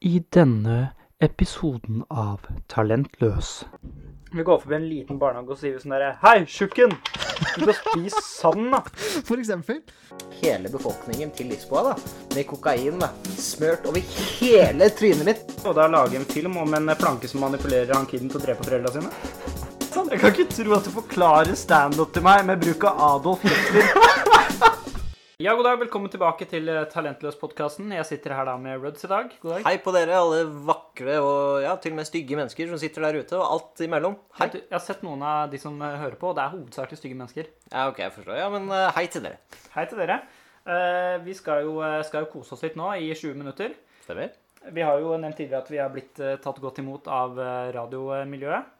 i denne episoden av Talentløs. Vi går forbi en liten barnehage og sier sånn derre Hei, tjukken! Du skal spise sand, da. For eksempel. hele befolkningen til Lisboa da, med kokain da, smørt over hele trynet mitt. Og da lage en film om en planke som manipulerer han kiden til å drepe foreldra sine. Sånn, Jeg kan ikke tro at du forklarer standup til meg med bruk av Adolf Hitler. Ja, god dag. Velkommen tilbake til eh, Talentløs-podkasten. Jeg sitter her da med Ruds i dag. God dag. Hei på dere, alle vakre og ja, til og med stygge mennesker som sitter der ute, og alt imellom. Hei. Jeg har sett noen av de som eh, hører på, og det er hovedsakelig stygge mennesker. Ja, ok, jeg forstår. Ja, men uh, hei til dere. Hei til dere. Uh, Vi skal jo, skal jo kose oss litt nå i 20 minutter. Stemmer? Vi har jo nevnt tidligere at vi har blitt uh, tatt godt imot av radiomiljøet.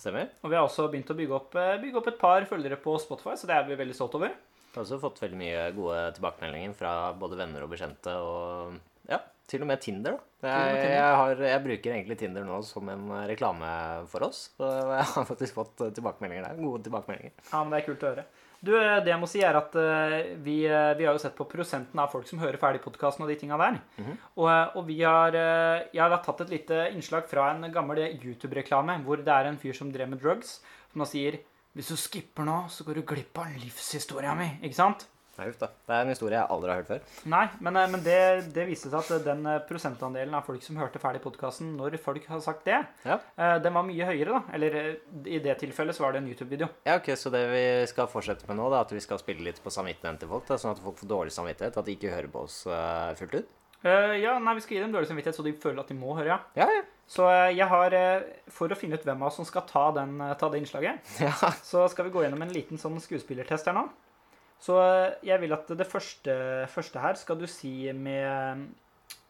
Stemmer. Og vi har også begynt å bygge opp, bygge opp et par følgere på Spotify, så det er vi veldig stolt over. Har også fått veldig mye gode tilbakemeldinger fra både venner og bekjente, og ja, til og med Tinder da. Jeg, jeg, har, jeg bruker egentlig Tinder nå som en eh, reklame for oss, og jeg har faktisk fått eh, tilbakemeldinger der, gode tilbakemeldinger. Ja, men det er kult å høre. Du, eh, det jeg må si er at eh, vi, eh, vi har jo sett på prosenten av folk som hører ferdig podkasten og de tinga der. og, -hmm. og vi har eh, Jeg har tatt et lite innslag fra en gammel YouTube-reklame hvor det er en fyr som drev med drugs, som da sier Hvis du skipper nå, så går du glipp av livshistoria mi. Ikke sant? Nei, uff da. Det er en historie jeg aldri har hørt før. Nei, men, eh, men det, det viste seg at den eh, prosentandelen av folk som hørte ferdig podkasten når folk har sagt det, Ja. eh, den var mye høyere, da. Eller eh, i det tilfellet så var det en YouTube-video. Ja, ok, Så det vi skal fortsette med nå, da, at vi skal spille litt på samvittigheten til folk, da, sånn at folk får dårlig samvittighet, at de ikke hører på oss eh, fullt ut? Eh, ja, nei, vi skal gi dem dårlig samvittighet, så de føler at de må høre, ja. Ja, ja. Så eh, jeg har, eh, for å finne ut hvem av oss som skal ta, den, ta det innslaget, ja. så skal vi gå gjennom en liten sånn skuespillertest her nå. Så jeg vil at det første, første her skal du si med,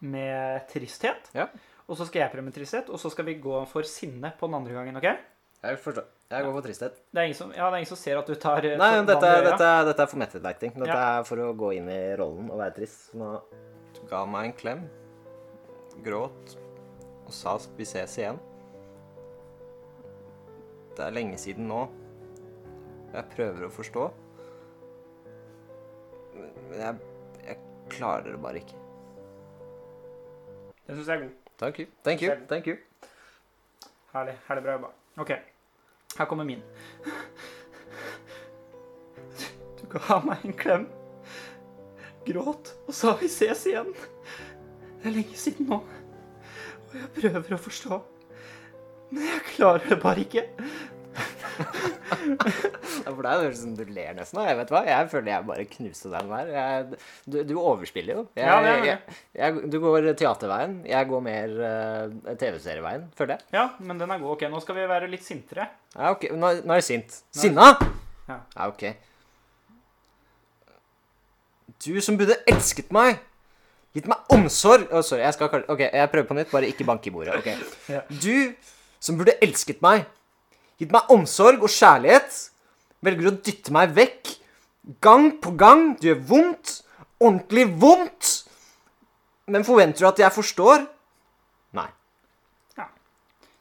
med tristhet. Ja. Og så skal jeg prøve med tristhet, og så skal vi gå for sinne på den andre gangen, ok? Jeg forstår. Jeg går for tristhet. Det er ingen som, ja, det er ingen som ser at du tar Nei, dette, dette, dette er for method acting. Dette Ja. er for å gå inn i rollen og være trist. Nå ga meg en klem, gråt og sa vi ses igjen. Det er lenge siden nå. Jeg prøver å forstå. Men jeg, jeg klarer det bare ikke. Den syns jeg er god. Thank you. Thank you. Thank you. Herlig. Herlig bra jobba. OK. Her kommer min. Du ga meg en klem, gråt og sa vi ses igjen. Det er lenge siden nå, og jeg prøver å forstå. Men jeg klarer det bare ikke. For deg høres det ut som du ler nesten. Jeg vet hva, jeg føler jeg bare knuste den der. Jeg, du, du overspiller jo. Ja, det. jeg, jeg, du går teaterveien. Jeg går mer uh, TV-serieveien, føler jeg. Ja, men den er god. OK, nå skal vi være litt sintere. Ja, ok. Nå, nå er jeg sint. Sinna? Ja. Ja, ok. Du som burde elsket meg. Gitt meg omsorg. Oh, sorry, jeg skal kalle Ok, jeg prøver på nytt. Bare ikke bank i bordet. ok. Du som burde elsket meg. Gitt meg omsorg og kjærlighet. Velger å dytte meg vekk. Gang på gang. Du gjør vondt. Ordentlig vondt. Men forventer du at jeg forstår? Nei.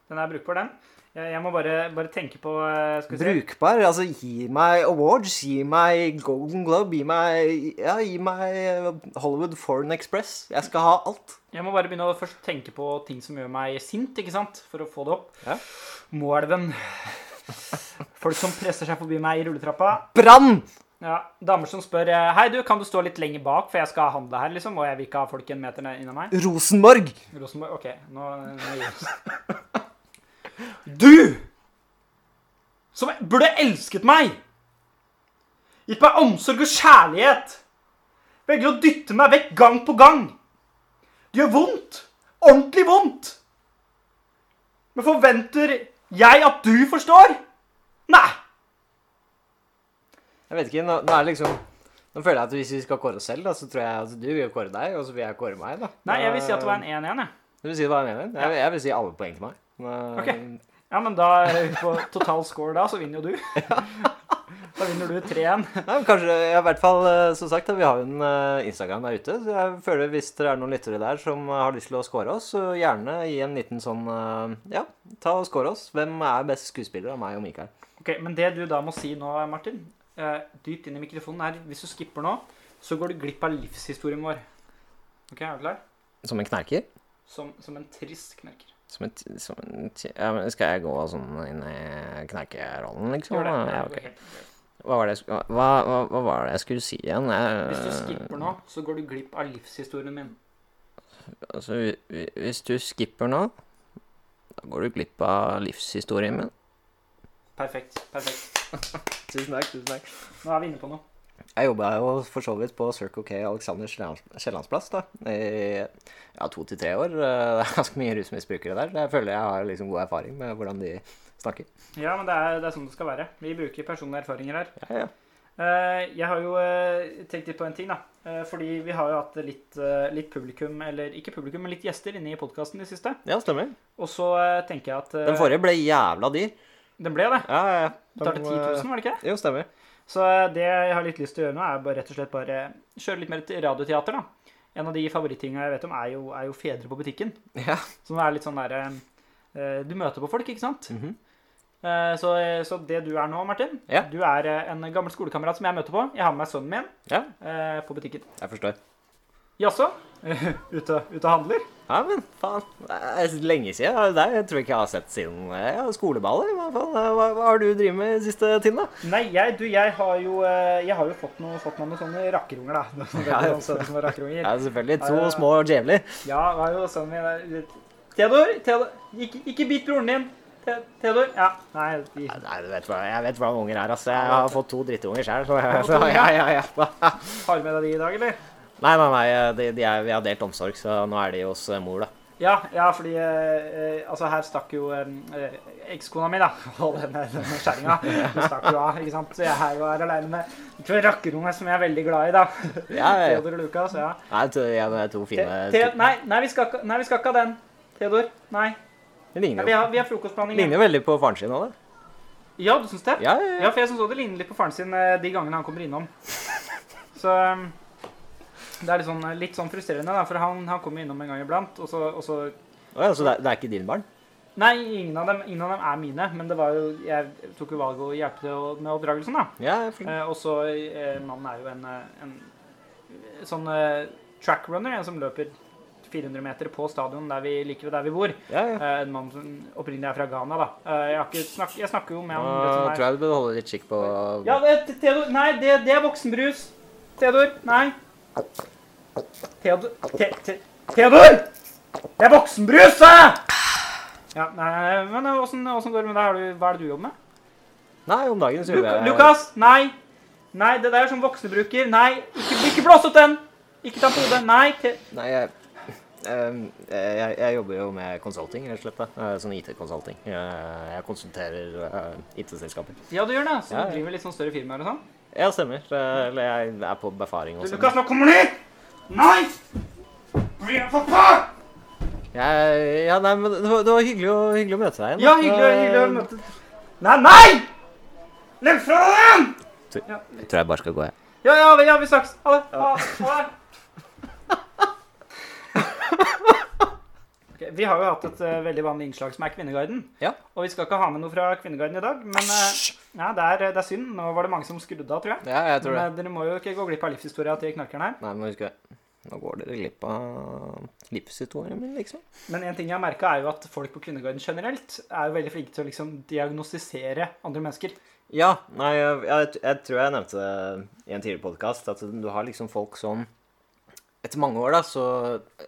Den er brukbar, den. Jeg, må bare, bare tenke på eh, Skal vi se. Brukbar? Altså, gi meg awards, gi meg Golden Globe, gi meg Ja, gi meg eh, Hollywood Foreign Express. Jeg skal ha alt. Jeg må bare begynne å først tenke på ting som gjør meg sint, ikke sant? For å få det opp. Ja. Moelven. Folk som presser seg forbi meg i rulletrappa. Brann! Ja, Damer som spør eh, Hei, du, kan du stå litt lenger bak, for jeg skal handle her, liksom. Og jeg vil ikke ha folk en meter ned- meg. Rosenborg! Rosenborg. OK, nå, nå. Du! Som burde elsket meg! Gitt meg omsorg og kjærlighet! Velger å dytte meg vekk gang på gang. Det gjør vondt. Ordentlig vondt. Men forventer jeg at du forstår? Nei. Jeg vet ikke, nå, nå er det liksom Nå føler jeg at hvis vi skal kåre oss selv, da, så tror jeg at du vil kåre deg, og så vil jeg kåre meg, da. Nei, jeg vil si at det var en 1-1, jeg. Du vil si det var en enig? Jeg, jeg vil si alle poeng til meg. Men, Ok. Ja, men da er vi på total score da, så vinner jo du. Da vinner du 3-1. Nei, men kanskje, ja, i hvert fall, eh, som sagt, vi har jo en eh, Instagram der ute, så jeg føler hvis det er noen lyttere der som eh, har lyst til å score oss, så gjerne gi en liten sånn, ja, ta og score oss. Hvem er best skuespiller av meg og Mikael? Ok, Men det du da må si nå, Martin, dypt inn i mikrofonen, er hvis du skipper nå, så går du glipp av livshistorien vår. Ok, er du klar? Som en knerker? som, som en trist knerker. Som en, som en ja, men Skal jeg gå sånn inn i knerkerollen, liksom? Det. Ja, ok. jo helt- Hva var det hva, hva, hva var det jeg skulle si igjen? Jeg, Hvis du skipper nå, så går du glipp av livshistorien min. Altså, hvi- hvi- hvis du skipper nå, da går du glipp av livshistorien min. Perfekt. perfekt. Tusen takk. tusen takk. Nå er vi inne på noe. Jeg jobba jo for så vidt på Circle K Alexander Kiellandsplass i ja, to til tre år. Det er ganske mye rusmisbrukere der. Jeg føler jeg har liksom god erfaring med hvordan de snakker. Ja, men det er, det er sånn det skal være. Vi bruker personlige erfaringer her. Ja, ja. Eh, jeg har jo eh, tenkt litt på en ting, da. Eh, fordi vi har jo hatt litt, litt publikum, eller ikke publikum, men litt gjester inne i podkasten i siste. ja stemmer. Og så tenker jeg at Den forrige ble jævla dyr. Den ble det. Ja, ja, ja. Betalte 10 000, var det ikke det? Jo, stemmer. Så eh, det jeg har litt lyst til å gjøre nå, er bare rett og slett bare kjøre litt mer til radioteater, da. En av de favorittingene jeg vet om, er jo, er jo fedre på butikken. Ja. Som er litt sånn derre eh, Du møter på folk, ikke sant? Mhm. Eh, så, så det du er nå, Martin Ja. Du er eh, en gammel skolekamerat som jeg møter på. Jeg har med meg sønnen min ja, eh, på butikken. jeg forstår. Jaså? ute, ute og handler? Ja, men faen. Det er lenge siden. Det er- jeg tror ikke jeg har sett siden ja, skoleballer. Hva, hva, hva har du drevet med siste tiden, da? Nei, jeg, du, jeg har jo, eh, jeg har jo fått, noe, fått meg noen sånne rakkerunger, da. Noen Ja, sånne små rakkerunger. Ja, selvfølgelig. To små små djevler. Ja, det var jo sønnen min. Theodor, Theodor ikke, ikke bit broren din. The- Theodor? Ja. Nei, de, Nei, du vet hva, jeg vet hvordan unger er, altså. Jeg har fått to drittunger sjøl. To, ja, ja, ja. har du med deg de i dag, eller? Nei, nei, nei. De, de er, vi har delt omsorg, så nå er de hos eh, mor, da. Ja, ja fordi eh, eh, Altså, her stakk jo eh, ekskona mi, da. Og denne, denne kjerringa. Hun stakk jo av, ikke sant. Så jeg er jo her aleine med to rakkerunger som jeg er veldig glad i, da. Ja, ja, ja. Theodor og Lukas. Ja. Nei, to, ja, det er to fine te, te, nei, nei, vi skal, nei, vi skal ikke ha den. Theodor. Nei. Det ligner vi, jo har, vi har frokostblanding. ligner jo veldig på faren sin òg, det. Ja, du syns det? Ja, ja, Ja, ja. for jeg syns også det ligner litt på faren sin eh, de gangene han kommer innom. Så um, det er litt sånn, litt sånn frustrerende, da, for han, han kommer innom en gang iblant, og så, og så Å ja, så det er, det er ikke din barn? Nei, ingen av, dem, ingen av dem er mine, men det var jo, jeg tok jo valget å hjelpe til med oppdragelsen. da. Ja. Eh, og så eh, Mannen er jo en, en sånn eh, trackrunner, en som løper 400 meter på stadion der vi liker og der vi bor. Ja, ja. Eh, en mann som opprinnelig er fra Ghana, da. Eh, jeg, har ikke snakk, jeg snakker jo med Nå sånn her. tror jeg du bør holde litt kikk på Ja, det, Theodor Nei, det, det er voksenbrus. Theodor, nei. Theodor te, te, Det er voksenbrus, sa jeg! Ja, nei, men åssen åssen går det med deg? Hva er det du jobber med? Nei, om dagen så jobber jeg Lukas! Nei! Nei, det der er som voksenbruker. Nei, ikke, ikke blås opp den! Ikke ta på hodet. Nei. Te, Nei, jeg, jeg, jeg, jeg jobber jo med consulting, rett og slett. da. Eh, Sånn IT-consulting. Jeg, jeg konsulterer eh, IT-selskaper. ja, du gjør det. Så Ja, ja. du driver litt sånn større firmaer og sånn? Ja, stemmer. Eh, Eller jeg er på befaring også. Lukas, nå kommer de! Nei! Bli med pappa! Jeg, ja, nei, men det var, det var hyggelig, å, hyggelig å møte deg igjen. Ja, hyggelig, hyggelig å Eh, møte Nei, nei! Legg fra deg den! Ja, Jeg tror jeg bare skal gå, jeg. ja, ja, vi- ja vi snakkes. Ha det. Ha ha det. Okay, vi har jo hatt et uh, veldig vanlig innslag som er Kvinneguiden. Ja. Og vi skal ikke ha med noe fra Kvinneguiden i dag, men eh, ja, det, er, det er synd. Nå var det mange som skrudde av, tror jeg. Ja, jeg tror det. Men dere må jo ikke gå glipp av livshistoria til knarkeren her. Nei, men husk det. Nå går dere glipp av livshistorien min, liksom. Men en ting jeg har merka, er jo at folk på Kvinneguiden generelt er jo veldig flinke til å liksom diagnostisere andre mennesker. Ja, nei, jeg, jeg, jeg tror jeg nevnte det i en tidligere podkast, at du har liksom folk som etter mange år, da, så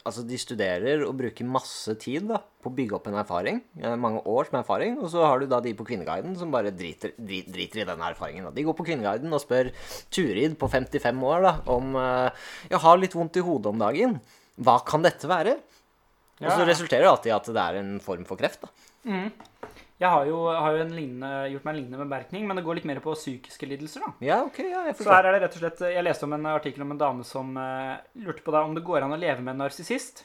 Altså, de studerer og bruker masse tid da, på å bygge opp en erfaring. eh, Mange års med erfaring. Og så har du da de på Kvinneguiden som bare driter, driter, driter i den erfaringen. Da. De går på Kvinneguiden og spør Turid på 55 år da, om eh, Jeg har litt vondt i hodet om dagen. Hva kan dette være? Og så resulterer det alltid i at det er en form for kreft. da. Mhm. Jeg har jo, har jo en lignende, gjort meg en lignende bemerkning, men det går litt mer på psykiske lidelser. da. Ja, ok, ja, jeg forstår. Så her er det rett og slett, Jeg leste om en artikkel om en dame som uh, lurte på da om det går an å leve med en narsissist.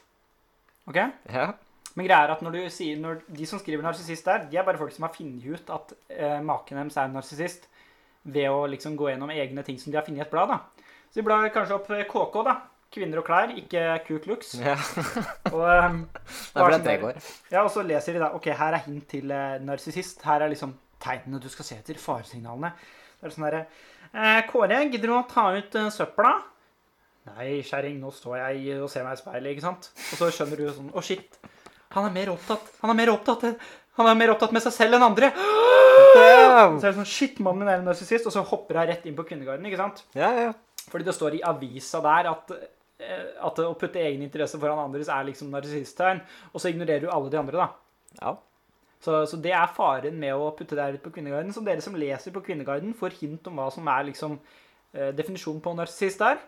Ok? Ja. Men greia er at når du sier, når de som skriver narsissist der, de er bare folk som har funnet ut at uh, maken deres er en narsissist ved å liksom gå gjennom egne ting som de har funnet i et blad. da. Så de blar kanskje opp eh, KK, da. Kvinner og klær, ikke Ku Klux. ja. Og, um, Nei, for det er tre år. ja, og så leser de da Ok, her er hint til uh, narsissist. Her er liksom tegnene du skal se etter. Faresignalene. Det er sånn derre eh, Kåre, gidder du å ta ut uh, søpla? Nei, kjerring, nå står jeg og ser meg i speilet, ikke sant? Og så skjønner du sånn Å, shit. Han er mer opptatt Han er mer opptatt Han er mer opptatt med seg selv enn andre. Damn! Så er det sånn Shit, mannen er en narsissist. Og så hopper hun rett inn på Kvinneguiden, ikke sant? Ja, ja. Fordi det står i avisa der at, at å putte egen interesse foran andres er liksom narsissisttegn. Og så ignorerer du alle de andre, da. ja. Så, så det er faren med å putte det her ut på Kvinneguiden. Så dere som leser på Kvinneguiden, får hint om hva som er liksom eh, definisjonen på narsissist der.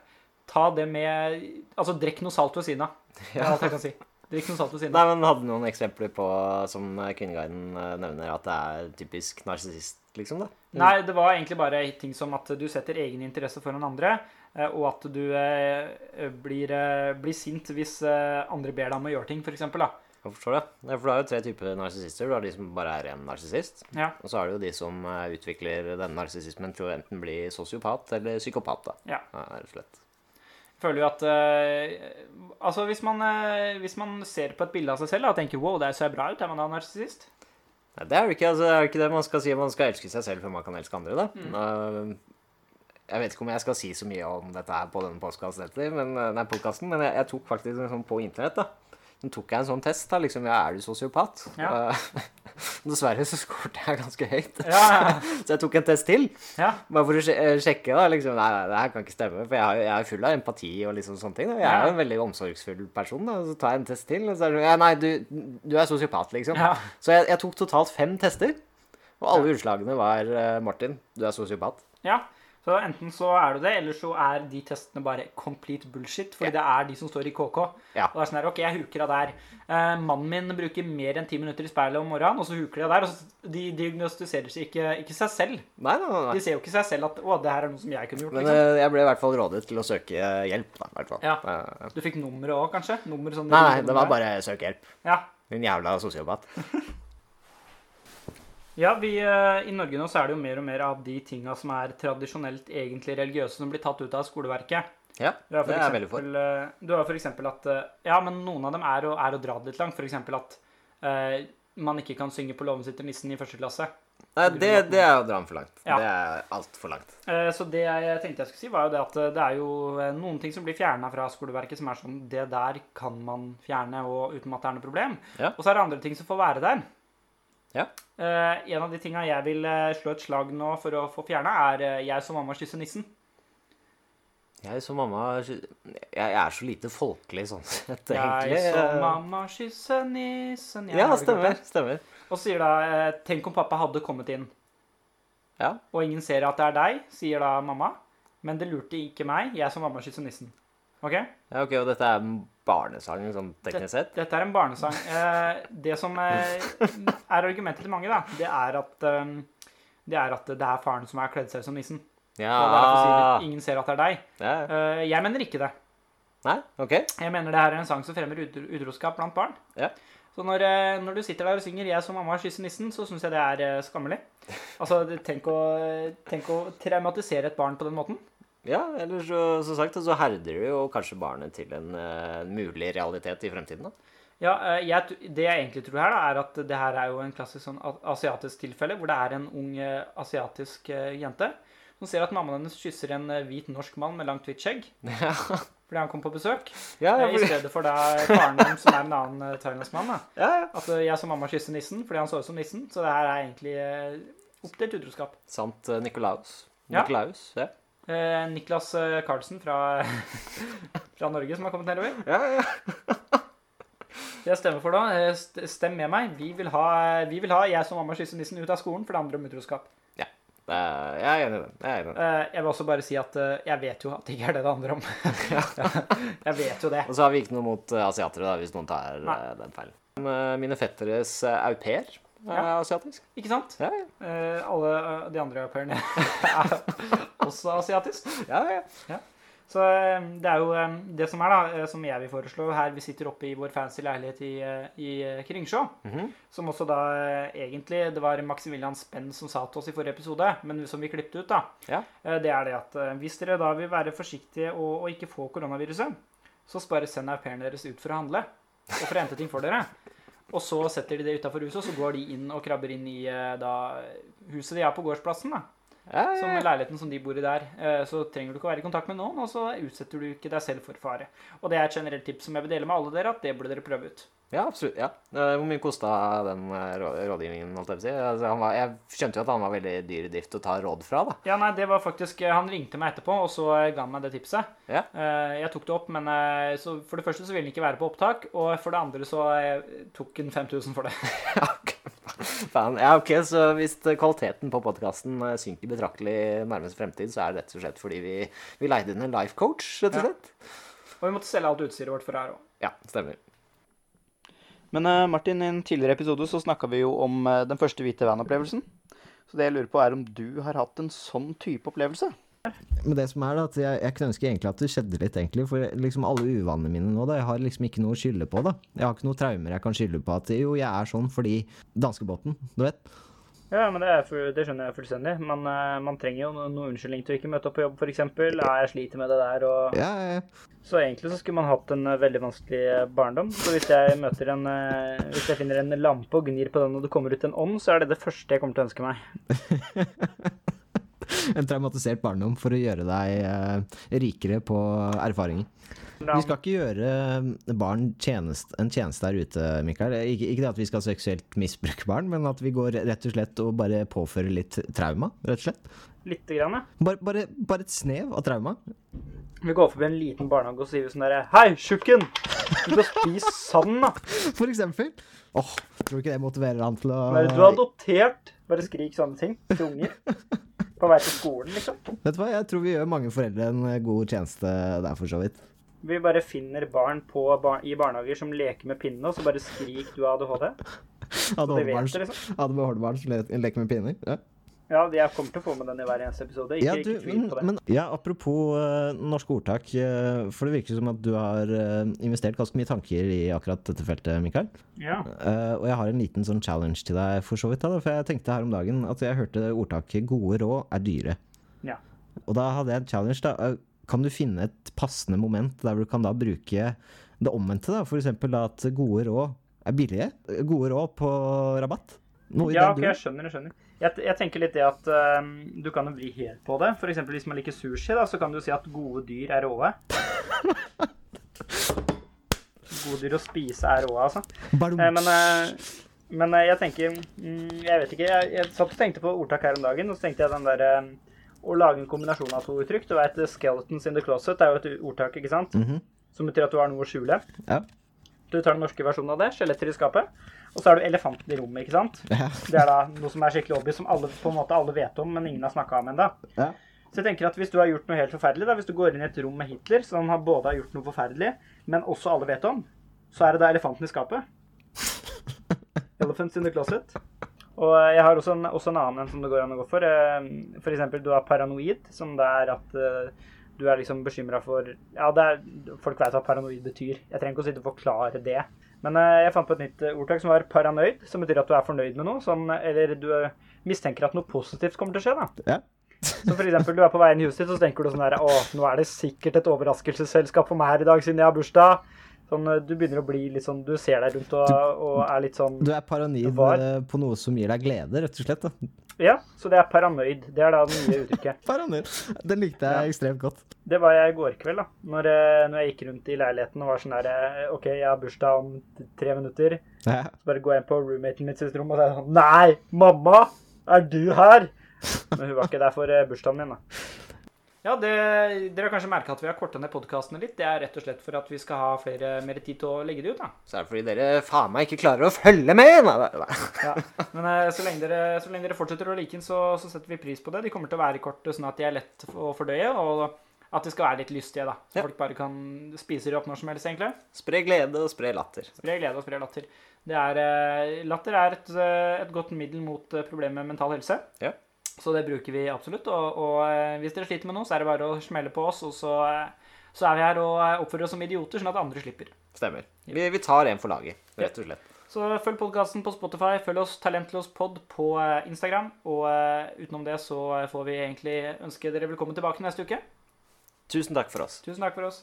Ta det med Altså, drikk noe salt ved siden av. Det er alt jeg kan si. Drikk noe salt ved siden Nei, men Hadde du noen eksempler på, som Kvinneguiden eh, nevner, at det er typisk narsissist, liksom? da? Nei, det var egentlig bare ting som at du setter egen interesse foran andre, eh, og at du eh, blir, eh, blir sint hvis eh, andre ber deg om å gjøre ting, f.eks. Jeg forstår det. Ja, For du har jo tre typer narsissister. Du har de som bare er en narsissist. Ja. Og så har du jo de som eh, utvikler denne narsissismen til å enten bli sosiopat eller psykopat. da. Ja. rett og slett. Føler jo at uh, Altså, hvis man, uh, hvis man ser på et bilde av seg selv da, og tenker 'wow, det ser bra ut', er man da narsissist? Det er jo ikke, altså, er ikke det man skal si. Man skal elske seg selv før man kan elske andre. da. Mm. Nå, jeg vet ikke om jeg skal si så mye om dette her på denne podkasten, men, eh, nei, podcasten, men jeg, jeg tok faktisk sånn på internett. da. Så tok jeg en sånn test. da, liksom, ja, Er du sosiopat? Ja. Eh, Dessverre så skåret jeg ganske høyt. Ja, Så jeg tok en test til. ja. Bare for å eh, sjekke. da, liksom, Nei, det her kan ikke stemme. For jeg, er full av empati og liksom sånne ting. da. Jeg er jo en veldig omsorgsfull person. da, Så tar jeg en test til, og så er det sånn ja, Nei, du, du er sosiopat, liksom. Ja. Så jeg, jeg tok totalt fem tester. Og alle utslagene var Martin, du er sosiopat. ja. Så enten så er du det, eller så er de testene bare complete bullshit. Fordi det er de som står i KK. Ja. Og det er sånn her, ok, jeg huker av der. Eh, mannen min bruker mer enn ti minutter i speilet om morgenen, og så huker de av der. Og så, de diagnostiserer seg ikke, ikke seg selv. Nei, nei, nei. De ser jo ikke seg selv at å, det her er noe som jeg kunne gjort. Men liksom. eh, jeg ble i hvert fall rådet til å søke hjelp, da. hvert fall. Ja. Eh, Du fikk nummeret òg, kanskje? Nummer sånn, Nei, nei, det var bare søk hjelp. Ja. Din jævla sosiopat. Ja, vi, eh, I Norge nå så er det jo mer og mer av de tinga som er tradisjonelt egentlig religiøse, som blir tatt ut av skoleverket. Ja, det er jeg veldig for. eh, Du har eksempel at eh, Ja, men noen av dem er å, er å dra det litt langt. Eksempel at eh, man ikke kan synge på låven sitter nissen i første klasse. Nei, det, det er å dra den for langt. Ja. Det er altfor langt. Eh, Så det jeg tenkte jeg skulle si, var jo det at det er jo noen ting som blir fjerna fra skoleverket som er sånn Det der kan man fjerne og uten at det er noe problem. Ja. Og så er det andre ting som får være der. Ja. Eh, en av de tinga jeg vil eh, slå et slag nå for å få fjerna, er eh, jeg som mamma kysser nissen. Jeg som mamma Jeg jeg er så lite folkelig sånn sett, egentlig. Jeg som mamma kysser nissen Ja, ikke hørt stemmer. stemmer. Og sier da Tenk om pappa hadde kommet inn, Ja. og ingen ser at det er deg, sier da mamma. Men det lurte ikke meg. Jeg som mamma kysser nissen. Ok? ja, ok, Og dette er en barnesang sånn teknisk sett? Dette er en barnesang. Eh, det som er, er argumentet til mange, da, det er at eh, det er at det er faren som har kledd seg ut som nissen. Ja. Og derfor sier ingen ser at det er deg. ja. Eh, jeg mener ikke det. Nei? OK. Jeg mener det her er en sang som fremmer utro- utroskap blant barn. Ja. Så når, eh, når du sitter der og synger 'Jeg som mamma kysser nissen', så syns jeg det er eh, skammelig. Altså, tenk å, tenk å traumatisere et barn på den måten. Ja, eller så, som sagt, så herder du jo kanskje barnet til en uh, mulig realitet i fremtiden. da. Ja, eh, jeg, Det jeg egentlig tror her, da, er at det her er jo en klassisk sånn asiatisk tilfelle, hvor det er en ung eh, asiatisk jente som ser at mammaen hennes kysser en hvit norsk mann med langt, hvitt skjegg Ja, fordi han kom på besøk. ja, eh, I stedet for da faren hennes, som er en annen thailandsmann. ja, ja. At jeg som mamma kysser nissen fordi han så ut som nissen. Så det her er egentlig oppdelt utroskap. Sant uh, Nikolaus. Ja. Nikolaus, ja. Eh, Niklas eh, Carlsen fra, fra Norge som har kommet nedover. Ja, ja. Jeg stemmer for da, eh, stem med meg. Vi vil, ha, vi vil ha jeg som mamma kysser nissen ut av skolen, for det handler om utroskap. Er, jeg er enig i det. Jeg enig. Eh, jeg vil også bare si at eh, jeg vet jo at det ikke er det det handler om. jeg vet jo det. Og så har vi ikke noe mot asiatere, da, hvis noen tar Nei. den feilen. Mine fetteres au pair er Ja. asiatisk. Ikke sant? Ja, ja. Eh, alle eh, de andre au pairene er også asiatisk. ja, ja. Så eh, det er jo eh, det som er, da, eh, som jeg vil foreslå her Vi sitter oppe i vår fancy leilighet i, eh, i Kringsjå. Kringsjå. -hmm. Som også da eh, egentlig Det var Maximilian Spenn som sa til oss i forrige episode, men som vi klippet ut, da. Ja. Eh, Det er det at eh, hvis dere da vil være forsiktige og, og ikke få koronaviruset, så bare send au pairen deres ut for å handle. Og for å hente ting for dere. Og så setter de det utafor huset, og så går de inn og krabber inn i eh, da, huset de har på gårdsplassen. da. Ja, som ja, Som leiligheten som de bor i der, eh, så trenger du ikke å være i kontakt med noen, og så utsetter du ikke deg selv for fare. Og det er et generelt tips som jeg vil dele med alle dere, at det burde dere prøve ut. Ja absolutt. ja. Eh, Hvor mye kosta den eh, rådgivningen? holdt Jeg på å si? Altså, han var, jeg skjønte jo at han var veldig dyr i drift å ta råd fra, da. Ja, nei, det var faktisk eh, Han ringte meg etterpå, og så ga han meg det tipset. Ja. Jeg tok det opp, men så for det første så ville han ikke være på opptak, og for det andre så tok han 5000 for det. Ja, ok. Ja, så hvis kvaliteten på podkasten synker betraktelig i nærmeste fremtid, så er det rett og slett fordi vi, vi leide inn en life coach, rett og Ja. slett. Og vi måtte selge alt utstyret vårt for her òg. Ja, stemmer. Men uh, Martin, i en tidligere episode så snakka vi jo om uh, den første hvite van-opplevelsen. Så det jeg lurer på, er om du har hatt en sånn type opplevelse? Men det som er da, at jeg, jeg kunne ønske egentlig at det skjedde litt, egentlig. For liksom alle uvanene mine nå, da, jeg har liksom ikke noe å skylde på, da. Jeg har ikke noen traumer jeg kan skylde på at jo, jeg er sånn fordi danskebåten, du vet. Ja, men det, er for, det skjønner jeg fullstendig. Man, eh, man trenger jo noen noe unnskyldning til å ikke møte opp på jobb, f.eks. Ja, jeg sliter med det der, og Ja, ja, ja. Så egentlig så skulle man hatt en eh, veldig vanskelig eh, barndom. Så hvis jeg møter en Hvis jeg finner en lampe og gnir på den, og det kommer ut en ånd, så er det det første jeg kommer til å ønske meg. En traumatisert barndom for å gjøre deg rikere på erfaringer. Vi skal ikke gjøre eh, barn tjenest, en tjeneste der ute, Mikael. Ikke, ikke det at vi skal seksuelt misbruke barn, men at vi går rett og slett og bare påfører litt trauma, rett og slett. Lite grann, ja. Bare, bare, bare et snev av trauma. Vi går forbi en liten barnehage og sier sånn derre Hei, tjukken! Du skal spise sand, da. For eksempel. Åh, tror du ikke det motiverer han til å Nei, Du er adoptert. Bare skrik sånne ting til unger. På vei til skolen, liksom. Vet du hva, jeg tror vi gjør mange foreldre en eh, god tjeneste der, for så vidt. Vi bare finner barn på, bar i barnehager som leker med pinne, og så bare skrik du har ADHD. Det, liksom. Holdebarn som le- leker med pinner. Ja. Ja, jeg kommer til å få med den i hver eneste episode. Ikke, Ja, du, ikke tvil men, på det. men ja, apropos uh, norske ordtak, uh, for det virker som at du har uh, investert ganske mye tanker i akkurat dette feltet, Mikael. Ja. Eh, og jeg har en liten sånn challenge til deg, for så vidt. Da, for jeg tenkte her om dagen at jeg hørte ordtaket 'gode råd er dyre'. Ja. Og da hadde jeg en challenge, da. Kan du finne et passende moment der du kan da bruke det omvendte, da? Eksempel at gode råd er billige? Gode råd på rabatt? Ja, ok, jeg skjønner. Jeg skjønner. Jeg, jeg tenker litt det at uh, du kan jo vri helt på det. Eksempel hvis man liker sushi, da, så kan du si at gode dyr er råe. Gode dyr å spise er råe, altså. Eh, men uh, men uh, jeg tenker mm, Jeg vet ikke. Jeg, jeg satt og tenkte på ordtak her om dagen, og så tenkte jeg den der eh, Å lage en kombinasjon av to uttrykk. Du vet, 'skeletons in the closet' er jo et ordtak, ikke sant? Mhm. Som betyr at du har noe å skjule. Ja. Du tar den norske versjonen av det, skjeletter i skapet. Og så er du elefanten i rommet, ikke sant? Ja. Det er da noe som er skikkelig obvious, som alle på en måte alle vet om, men ingen har snakka om ennå. Ja. Så jeg tenker at hvis du har gjort noe helt forferdelig, da, hvis du går inn i et rom med Hitler, som har både har gjort noe forferdelig, men også alle vet om, så er det da elefanten i skapet. Elephants in the closet. Og eh, jeg har også en, også en annen en som det går an å gå for. F.eks. For eksempel du er paranoid, som det er at eh, du er liksom bekymra for Ja, det er, folk veit hva paranoid betyr. Jeg trenger ikke å sitte og forklare det. Men eh, jeg fant på et nytt eh, ordtak som var paranoid, som betyr at du er fornøyd med noe. Sånn, eller du eh, mistenker at noe positivt kommer til å skje, da. Ja. Så for eksempel, du er på vei inn i huset ditt, så tenker du sånn der Å, nå er det sikkert et overraskelsesselskap for meg her i dag, siden jeg har bursdag. Sånn, eh, du begynner å bli litt sånn Du ser deg rundt og, og er litt sånn Du er paranoid Var- eh, på noe som gir deg glede, rett og slett. da. Ja, så det er paranoid. Det er da det nye uttrykket. Paranoid. Den likte jeg Ja. ekstremt godt. Det var jeg i går kveld, da. Når, eh, når jeg gikk rundt i leiligheten og var sånn der OK, jeg har bursdag om tre minutter. Ja. Så bare går jeg inn på roommaten mitt sitt rom og sier sånn Nei, mamma! Er du her? Men hun var ikke der for bursdagen min, da. Ja, det, Dere har kanskje merka at vi har korta ned podkastene litt. Det er rett og slett for at vi skal ha flere, mer tid til å legge det ut. da. Så er det fordi dere faen meg ikke klarer å følge med! Nei, nei, nei. Ja. Men eh, så lenge, dere, så lenge dere fortsetter å like den, så, så setter vi pris på det. De kommer til å være korte, sånn at de er lett å fordøye, og at de skal være litt lystige. da. Så Ja. folk bare kan spise de opp når som helst, egentlig. Spre glede og spre latter. Spre glede og spre latter. Det er, eh, latter er et, eh, et godt middel mot problemet med mental helse. Ja. Så det bruker vi absolutt. Og, og eh, hvis dere sliter med noe, så er det bare å smelle på oss, og så, eh, så er vi her og eh, oppfører oss som idioter, sånn at andre slipper. Stemmer. Vi, vi tar en for laget, rett og slett. Så følg podkasten på Spotify. Følg oss Talentløspod på Instagram. Og utenom det så får vi egentlig ønske dere velkommen tilbake neste uke. Tusen takk for oss. Tusen takk for oss.